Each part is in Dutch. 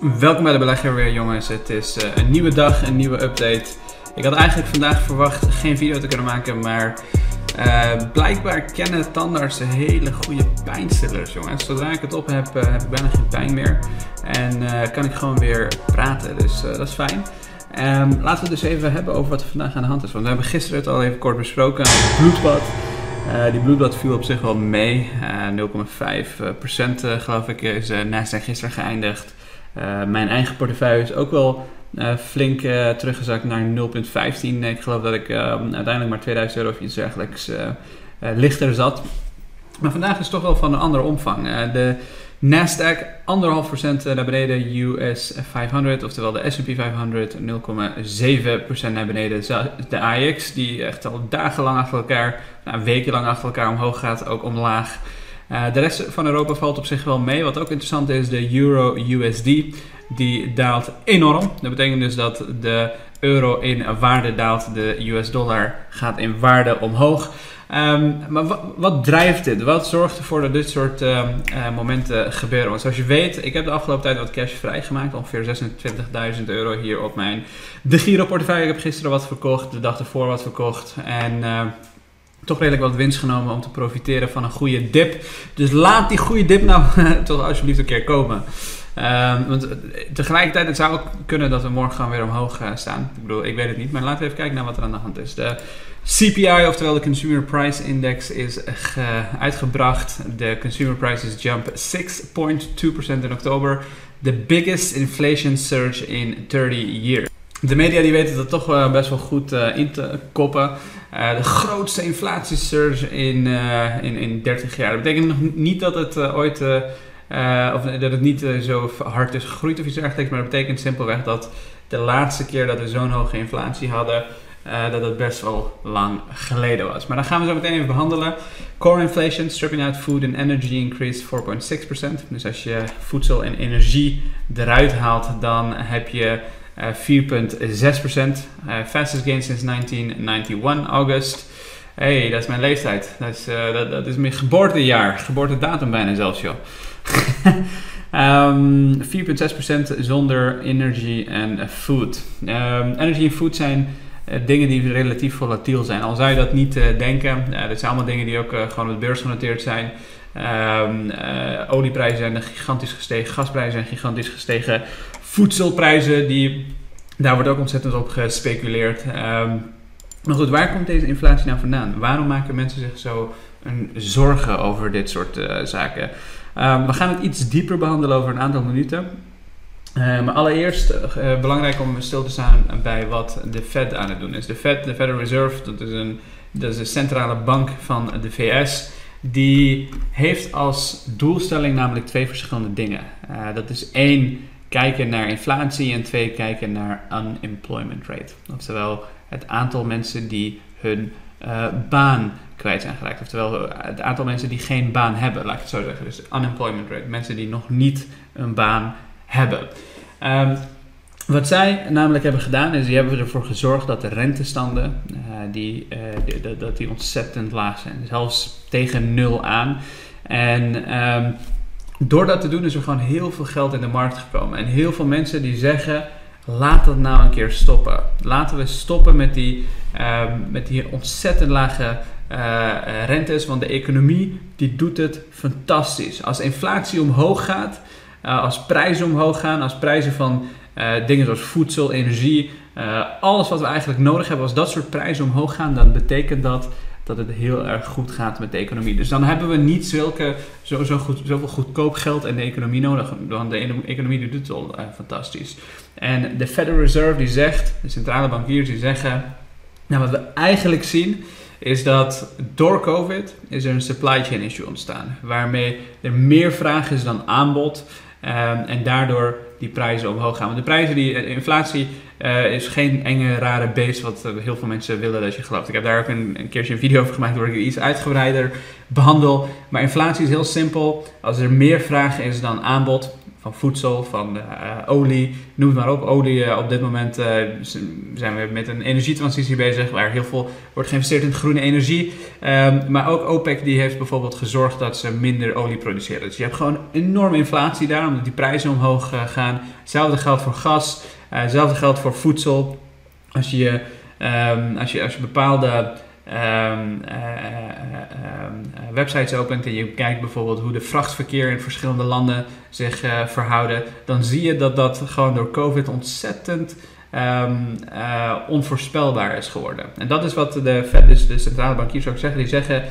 Welkom bij de belegger weer jongens. Het is eh, een nieuwe dag, een nieuwe update. Ik had eigenlijk vandaag verwacht geen video te kunnen maken, maar eh, blijkbaar kennen tandartsen hele goede pijnstillers jongens. Zodra ik het op heb, eh, heb ik bijna geen pijn meer en kan ik gewoon weer praten, dus dat is fijn. Um, laten we het dus even hebben over wat er vandaag aan de hand is. Want we hebben gisteren het al even kort besproken. Bloedbad. Uh, die bloedbad viel op zich wel mee. Uh, 0,5% geloof ik is uh, Nasdaq gisteren geëindigd. Uh, mijn eigen portefeuille is ook wel uh, flink uh, teruggezakt naar 0,15. Ik geloof dat ik uiteindelijk maar 2000 euro of iets dergelijks lichter zat. Maar vandaag is het toch wel van een andere omvang. de Nasdaq 1,5% naar beneden, US 500, oftewel de S&P 500 0,7% naar beneden. De AX die echt al dagenlang achter elkaar, nou, wekenlang achter elkaar omhoog gaat, ook omlaag. Uh, de rest van Europa valt op zich wel mee. Wat ook interessant is, de Euro-USD, die daalt enorm. Dat betekent dus dat de euro in waarde daalt, de US-dollar gaat in waarde omhoog. Um, maar wat, drijft dit? Wat zorgt ervoor dat dit soort uh, uh, momenten gebeuren? Want zoals je weet, ik heb de afgelopen tijd wat cash vrijgemaakt. Ongeveer 26.000 euro hier op mijn de Giro. Ik heb gisteren wat verkocht, de dag ervoor wat verkocht. En uh, toch redelijk wat winst genomen om te profiteren van een goede dip. Dus laat die goede dip nou toch alsjeblieft een keer komen. Um, want tegelijkertijd, het zou ook kunnen dat we morgen gaan weer omhoog uh, staan. Ik bedoel, ik weet het niet, maar laten we even kijken naar wat er aan de hand is. De CPI, oftewel de Consumer Price Index, is uitgebracht. De Consumer Prices jump 6.2% in oktober. The biggest inflation surge in 30 years. De media die weten dat toch best wel goed uh, in te koppen. Uh, de grootste inflatiesurge in, uh, in, in 30 jaar. Dat betekent nog niet dat het ooit, of dat het niet zo hard is gegroeid of iets dergelijks. Maar dat betekent simpelweg dat de laatste keer dat we zo'n hoge inflatie hadden, dat het best wel lang geleden was. Maar dan gaan we zo meteen even behandelen. Core inflation, stripping out food and energy, increased 4.6%. Dus als je voedsel en energie eruit haalt, dan heb je 4,6%. Uh, fastest gain since 1991, August. hey, dat is mijn leeftijd. Dat is, uh, dat, dat, is mijn geboortejaar. Geboortedatum bijna zelfs, joh. um, 4,6% zonder energy en food. Um, energy en food zijn dingen die relatief volatiel zijn. Al zou je dat niet denken, uh, dat zijn allemaal dingen die ook gewoon op de beurs genoteerd zijn. Um, olieprijzen zijn gigantisch gestegen, gasprijzen zijn gigantisch gestegen, voedselprijzen, die, daar wordt ook ontzettend op gespeculeerd. Um, maar goed, waar komt deze inflatie nou vandaan? Waarom maken mensen zich zo een zorgen over dit soort uh, zaken? Um, we gaan het iets dieper behandelen over een aantal minuten. Uh, maar allereerst uh, belangrijk om stil te staan bij wat de Fed aan het doen is. De Fed, de Federal Reserve, dat is, een, dat is de centrale bank van de VS. Die heeft als doelstelling namelijk twee verschillende dingen. Dat is één, kijken naar inflatie en twee, kijken naar unemployment rate. Oftewel het aantal mensen die hun uh, baan kwijt zijn geraakt. Oftewel het aantal mensen die geen baan hebben, laat ik het zo zeggen. Dus unemployment rate, mensen die nog niet een baan hebben. Um, wat zij namelijk hebben gedaan, is die hebben ervoor gezorgd dat de rentestanden uh, die, die, dat die ontzettend laag zijn. Zelfs tegen nul aan. En um, door dat te doen is er gewoon heel veel geld in de markt gekomen. En heel veel mensen die zeggen, laat dat nou een keer stoppen. Laten we stoppen met die, um, met die ontzettend lage uh, rentes, want de economie die doet het fantastisch. Als inflatie omhoog gaat, als prijzen omhoog gaan, als prijzen van uh, dingen zoals voedsel, energie, alles wat we eigenlijk nodig hebben, als dat soort prijzen omhoog gaan, dan betekent dat dat het heel erg goed gaat met de economie. Dus dan hebben we niet zulke, zo, zo goed, zoveel goedkoop geld in de economie nodig. Want de economie doet het al uh, fantastisch. En de Federal Reserve die zegt, de centrale bankiers die zeggen, nou wat we eigenlijk zien is dat door COVID is er een supply chain issue ontstaan. Waarmee er meer vraag is dan aanbod. Um, en daardoor die prijzen omhoog gaan. Want de prijzen, die, de inflatie uh, is geen enge, rare beest wat uh, heel veel mensen willen dat je gelooft. Ik heb daar ook een, een keertje een video over gemaakt waar ik het iets uitgebreider behandel. Maar inflatie is heel simpel. Als er meer vraag is dan aanbod voedsel, van olie, noem het maar op. Olie, op dit moment zijn we met een energietransitie bezig, waar heel veel wordt geïnvesteerd in groene energie. Ehm, maar ook OPEC die heeft bijvoorbeeld gezorgd dat ze minder olie produceren. Dus je hebt gewoon enorme inflatie daar, omdat die prijzen omhoog gaan. Hetzelfde geldt voor gas, hetzelfde geldt voor voedsel. Als je, um, als je, als je bepaalde um, websites opent en je kijkt bijvoorbeeld hoe de vrachtverkeer in verschillende landen zich verhouden, dan zie je dat dat gewoon door COVID ontzettend uh, onvoorspelbaar is geworden. En dat is wat de Fed, dus de centrale bankiers ook zeggen. Die zeggen: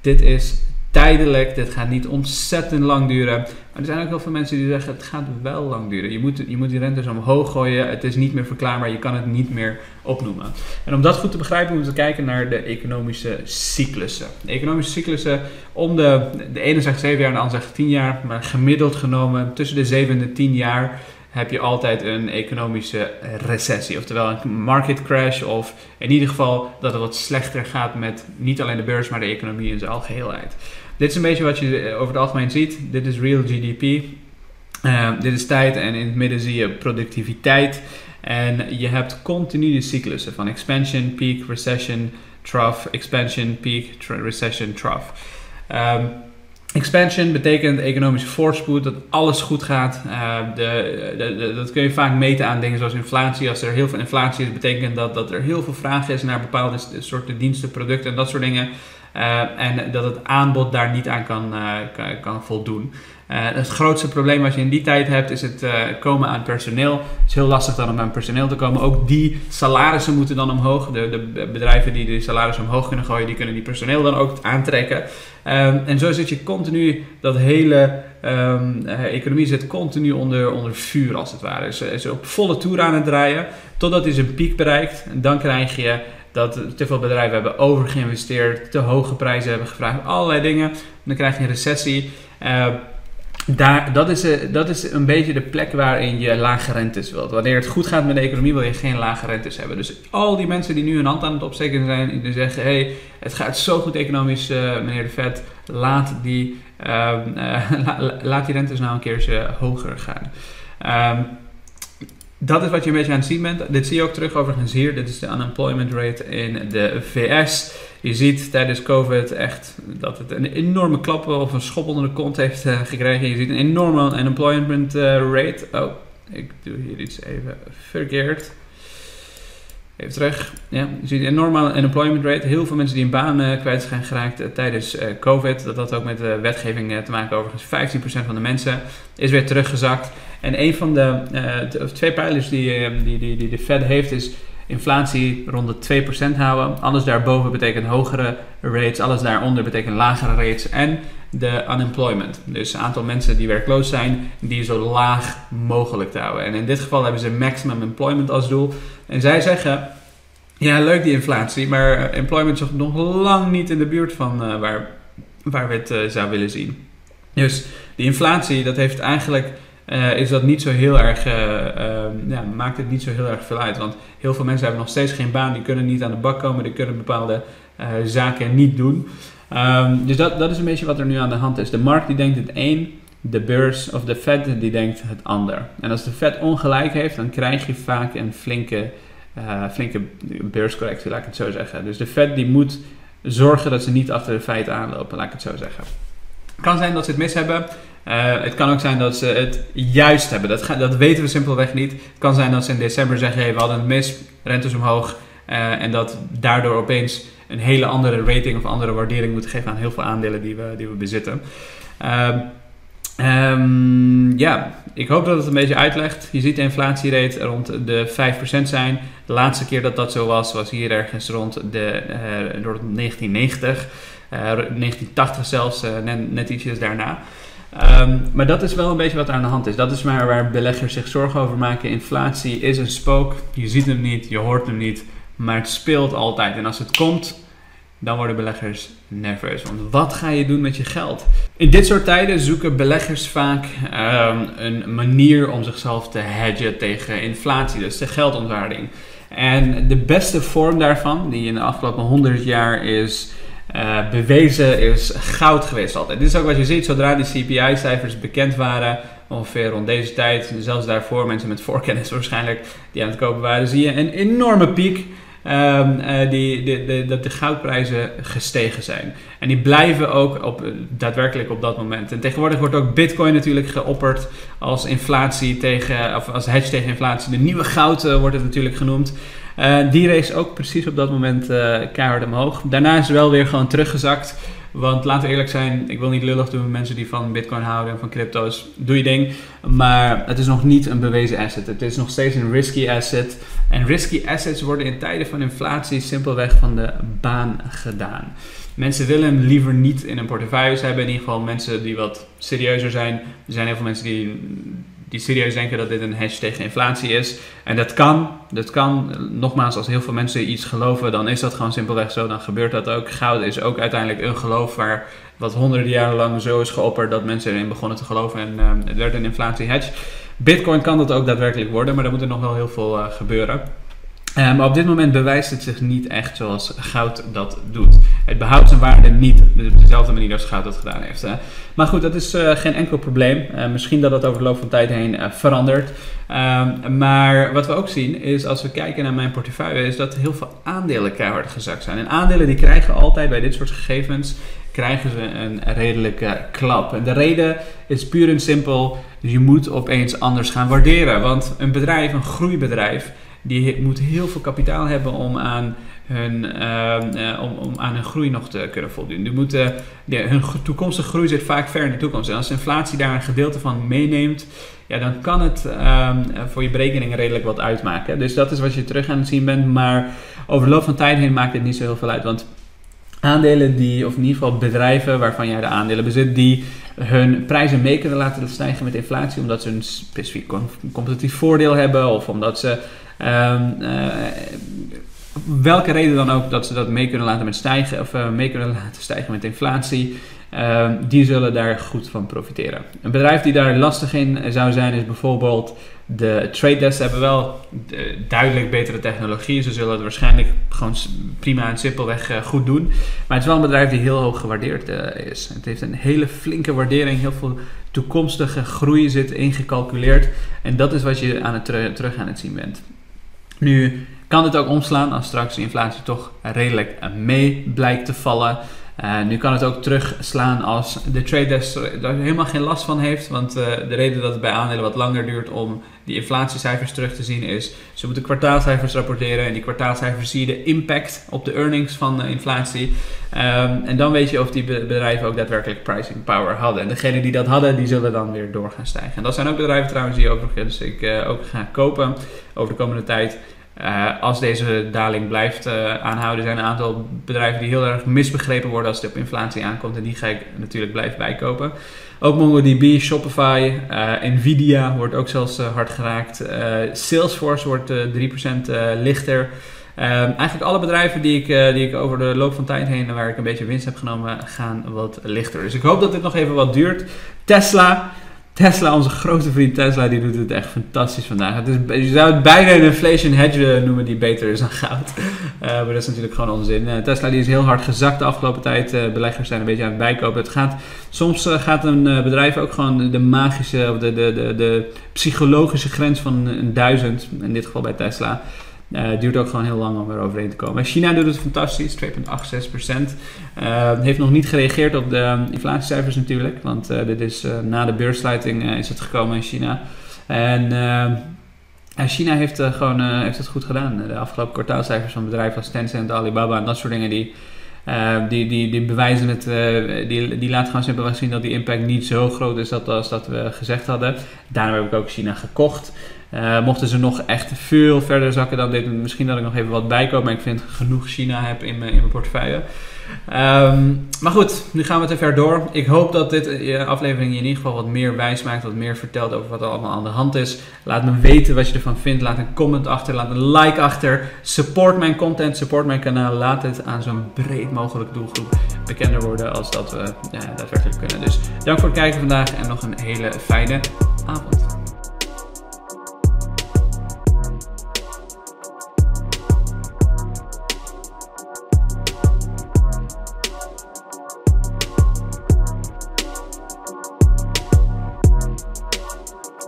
dit is tijdelijk, dit gaat niet ontzettend lang duren. Maar er zijn ook heel veel mensen die zeggen het gaat wel lang duren. Je moet, je moet die rentes omhoog gooien, het is niet meer verklaarbaar, je kan het niet meer opnoemen. En om dat goed te begrijpen moeten we kijken naar de economische cyclussen. De economische cyclussen om de, de ene zegt 7 jaar en de ander zegt 10 jaar, maar gemiddeld genomen tussen de 7 en de 10 jaar heb je altijd een economische recessie. Oftewel een market crash of in ieder geval dat het wat slechter gaat met niet alleen de beurs, maar de economie in zijn algeheelheid. Dit is een beetje wat je eh, over het algemeen ziet. Dit is real GDP. Eh, dit is tijd en in het midden zie je productiviteit. En je hebt continue cyclussen van expansion, peak, recession, trough, expansion, peak, recession, trough. Um, Expansion betekent economische voorspoed, dat alles goed gaat. De, de, dat kun je vaak meten aan dingen zoals inflatie. Als er heel veel inflatie is, betekent dat dat er heel veel vraag is naar bepaalde soorten diensten, producten en dat soort dingen. Uh, en dat het aanbod daar niet aan kan, uh, kan, kan, voldoen. Uh, het grootste probleem wat je in die tijd hebt is het komen aan personeel. Het is heel lastig dan om aan personeel te komen. Ook die salarissen moeten dan omhoog. De, de bedrijven die de salarissen omhoog kunnen gooien, die kunnen die personeel dan ook aantrekken. Um, en zo zit je continu, dat hele um, economie zit continu onder, onder vuur als het ware. Ze is op volle toer aan het draaien totdat hij zijn piek bereikt. En dan krijg je dat te veel bedrijven hebben overgeïnvesteerd, te hoge prijzen hebben gevraagd, allerlei dingen. Dan krijg je een recessie. Uh, daar, dat, is, uh, dat is een beetje de plek waarin je lage rentes wilt. Wanneer het goed gaat met de economie, wil je geen lage rentes hebben. Dus al die mensen die nu een hand aan het opsteken zijn, die zeggen: hey, het gaat zo goed economisch, uh, meneer de Vet, laat die, ehm, la, laat die rentes nou een keertje hoger gaan. Um, dat is wat je een beetje aan het zien bent. Dit zie je ook terug overigens hier. Dit is de unemployment rate in de VS. Je ziet tijdens COVID echt dat het een enorme klap of een schop onder de kont heeft uh, gekregen. Je ziet een enorme unemployment uh, rate. Oh, ik doe hier iets even verkeerd. Even terug. Ja, je ziet een enorme unemployment rate. Heel veel mensen die een baan uh, kwijt zijn geraakt uh, tijdens uh, COVID. Dat had ook met de wetgeving te maken. Overigens, 15% van de mensen is weer teruggezakt. En een van de twee pijlers die, die, die, die de Fed heeft is inflatie rond de 2% houden. Alles daarboven betekent hogere rates. Alles daaronder betekent lagere rates. En de unemployment. Dus het aantal mensen die werkloos zijn, die zo laag mogelijk te houden. En in dit geval hebben ze maximum employment als doel. En zij zeggen, ja leuk die inflatie, maar employment is nog lang niet in de buurt van uh, waar, waar we het uh, zouden willen zien. Dus die inflatie, dat heeft eigenlijk... Uh, is dat niet zo heel erg, ja, maakt het niet zo heel erg veel uit. Want heel veel mensen hebben nog steeds geen baan, die kunnen niet aan de bak komen, die kunnen bepaalde zaken niet doen. Um, dus dat, dat is een beetje wat er nu aan de hand is. De markt die denkt het een, de beurs of de Fed die denkt het ander. En als de Fed ongelijk heeft, dan krijg je vaak een flinke, uh, flinke beurscorrectie, laat ik het zo zeggen. Dus de Fed die moet zorgen dat ze niet achter de feiten aanlopen, laat ik het zo zeggen. Het kan zijn dat ze het mis hebben. Uh, het kan ook zijn dat ze het juist hebben. Dat, dat weten we simpelweg niet. Het kan zijn dat ze in december zeggen: hey, we hadden het mis, rentes omhoog. Uh, en dat daardoor opeens een hele andere rating of andere waardering moeten geven aan heel veel aandelen die we, die we bezitten. Um, um, ja, ik hoop dat het een beetje uitlegt. Je ziet de inflatierate rond de 5% zijn. De laatste keer dat dat zo was, was hier ergens rond de uh, rond 1990. Uh, 1980 zelfs, uh, net, net ietsjes daarna. Um, maar dat is wel een beetje wat er aan de hand is. Dat is maar waar beleggers zich zorgen over maken. Inflatie is een spook. Je ziet hem niet, je hoort hem niet. Maar het speelt altijd. En als het komt, dan worden beleggers nerveus. Want wat ga je doen met je geld? In dit soort tijden zoeken beleggers vaak um, een manier om zichzelf te hedgen tegen inflatie, dus de geldontwaarding. En de beste vorm daarvan, die in de afgelopen 100 jaar is uh, bewezen, is goud geweest altijd. Dit is ook wat je ziet, zodra die CPI-cijfers bekend waren, ongeveer rond deze tijd, zelfs daarvoor, mensen met voorkennis waarschijnlijk, die aan het kopen waren, zie je een enorme piek. Um, die, de, de, dat de goudprijzen gestegen zijn. En die blijven ook op, daadwerkelijk op dat moment. En tegenwoordig wordt ook Bitcoin natuurlijk geopperd als inflatie tegen, of als hedge tegen inflatie. De nieuwe goud uh, wordt het natuurlijk genoemd. Die race ook precies op dat moment keihard omhoog. Daarna is wel weer gewoon teruggezakt. Want laten we eerlijk zijn, ik wil niet lullig doen met mensen die van Bitcoin houden en van crypto's. Doe je ding. Maar het is nog niet een bewezen asset. Het is nog steeds een risky asset. En risky assets worden in tijden van inflatie simpelweg van de baan gedaan. Mensen willen hem liever niet in een portefeuille hebben. In ieder geval mensen die wat serieuzer zijn. Er zijn heel veel mensen die die serieus denken dat dit een hash tegen inflatie is. En dat kan, dat kan. Nogmaals, als heel veel mensen iets geloven, dan is dat gewoon simpelweg zo. Dan gebeurt dat ook. Goud is ook uiteindelijk een geloof waar wat honderden jaren lang zo is geopperd dat mensen erin begonnen te geloven. En uh, het werd een inflatie hedge. Bitcoin kan dat ook daadwerkelijk worden, maar er moet er nog wel heel veel uh, gebeuren. Uh, maar op dit moment bewijst het zich niet echt zoals goud dat doet. Het behoudt zijn waarde niet op dezelfde manier als goud dat gedaan heeft. Hè. Maar goed, dat is uh, geen enkel probleem. Uh, misschien dat dat over de loop van tijd heen verandert. Ehm, maar wat we ook zien is, als we kijken naar mijn portefeuille, is dat heel veel aandelen keihard gezakt zijn. En aandelen die krijgen altijd bij dit soort gegevens, krijgen ze een redelijke klap. En de reden is puur en simpel, je moet opeens anders gaan waarderen. Want een bedrijf, een groeibedrijf die moet heel veel kapitaal hebben om aan hun, uh, om, om, aan hun groei nog te kunnen voldoen. Die moeten, hun toekomstige groei zit vaak ver in de toekomst. En als inflatie daar een gedeelte van meeneemt, ja, dan kan het um, voor je berekeningen redelijk wat uitmaken. Dus dat is wat je terug aan het zien bent. Maar over de loop van tijd heen maakt het niet zo heel veel uit. Want aandelen die, of in ieder geval bedrijven waarvan jij de aandelen bezit, die hun prijzen mee kunnen laten stijgen met inflatie, omdat ze een specifiek competitief voordeel hebben of omdat ze Um, welke reden dan ook dat ze dat mee kunnen laten met stijgen of uh, mee kunnen laten stijgen met inflatie, uh, die zullen daar goed van profiteren. Een bedrijf die daar lastig in zou zijn is bijvoorbeeld de trade desk hebben wel duidelijk betere technologie. Ze zullen het waarschijnlijk gewoon prima en simpelweg goed doen. Maar het is wel een bedrijf die heel hoog gewaardeerd is. Het heeft een hele flinke waardering. Heel veel toekomstige groei zit ingecalculeerd. En dat is wat je aan het terug aan het zien bent. Nu kan dit ook omslaan als straks de inflatie toch redelijk mee blijkt te vallen. Uh, nu kan het ook terugslaan als de trade desk er helemaal geen last van heeft. Want uh, de reden dat het bij aandelen wat langer duurt om die inflatiecijfers terug te zien is... ze moeten kwartaalcijfers rapporteren en die kwartaalcijfers zie je de impact op de earnings van de inflatie. Um, en dan weet je of die bedrijven ook daadwerkelijk pricing power hadden. En degenen die dat hadden, die zullen dan weer door gaan stijgen. En dat zijn ook bedrijven trouwens die overigens ik uh, ook ga kopen over de komende tijd... Uh, als deze daling blijft uh, aanhouden, zijn een aantal bedrijven die heel erg misbegrepen worden als het op inflatie aankomt. En die ga ik natuurlijk blijven bijkopen. Ook MongoDB, Shopify, uh, Nvidia wordt ook zelfs hard geraakt. Salesforce wordt 3% lichter. eigenlijk alle bedrijven die ik, die ik over de loop van tijd heen, waar ik een beetje winst heb genomen, gaan wat lichter. Dus ik hoop dat dit nog even wat duurt. Tesla. Tesla, onze grote vriend Tesla, die doet het echt fantastisch vandaag. Het is, je zou het bijna een inflation hedge noemen die beter is dan goud. Uh, maar dat is natuurlijk gewoon onzin. Uh, Tesla die is heel hard gezakt de afgelopen tijd. Beleggers zijn een beetje aan het bijkopen. Het gaat, soms gaat een bedrijf ook gewoon de magische of de, de, de, de psychologische grens van een duizend, in dit geval bij Tesla. Uh, het duurt ook gewoon heel lang om er overheen te komen. China doet het fantastisch, 2,86%. Uh, heeft nog niet gereageerd op de inflatiecijfers natuurlijk, want uh, dit is na de beurssluiting is het gekomen in China. En China heeft, gewoon, heeft het goed gedaan. De afgelopen kwartaalcijfers van bedrijven als Tencent, Alibaba en dat soort dingen, die, die, die, die bewijzen het, die, die laten gewoon simpelweg zien dat die impact niet zo groot is als dat we gezegd hadden. Daarom heb ik ook China gekocht. Uh, mochten ze nog echt veel verder zakken dan dit, misschien dat ik nog even wat bijkoop. Maar ik vind genoeg China heb in mijn, in mijn portefeuille. Um, maar goed, nu gaan we te ver door. Ik hoop dat dit uh, aflevering je in ieder geval wat meer wijs maakt. Wat meer vertelt over wat er allemaal aan de hand is. Laat me weten wat je ervan vindt. Laat een comment achter. Laat een like achter. Support mijn content. Support mijn kanaal. Laat het aan zo'n breed mogelijk doelgroep bekender worden als dat we uh, daadwerkelijk kunnen. Dus dank voor het kijken vandaag en nog een hele fijne avond.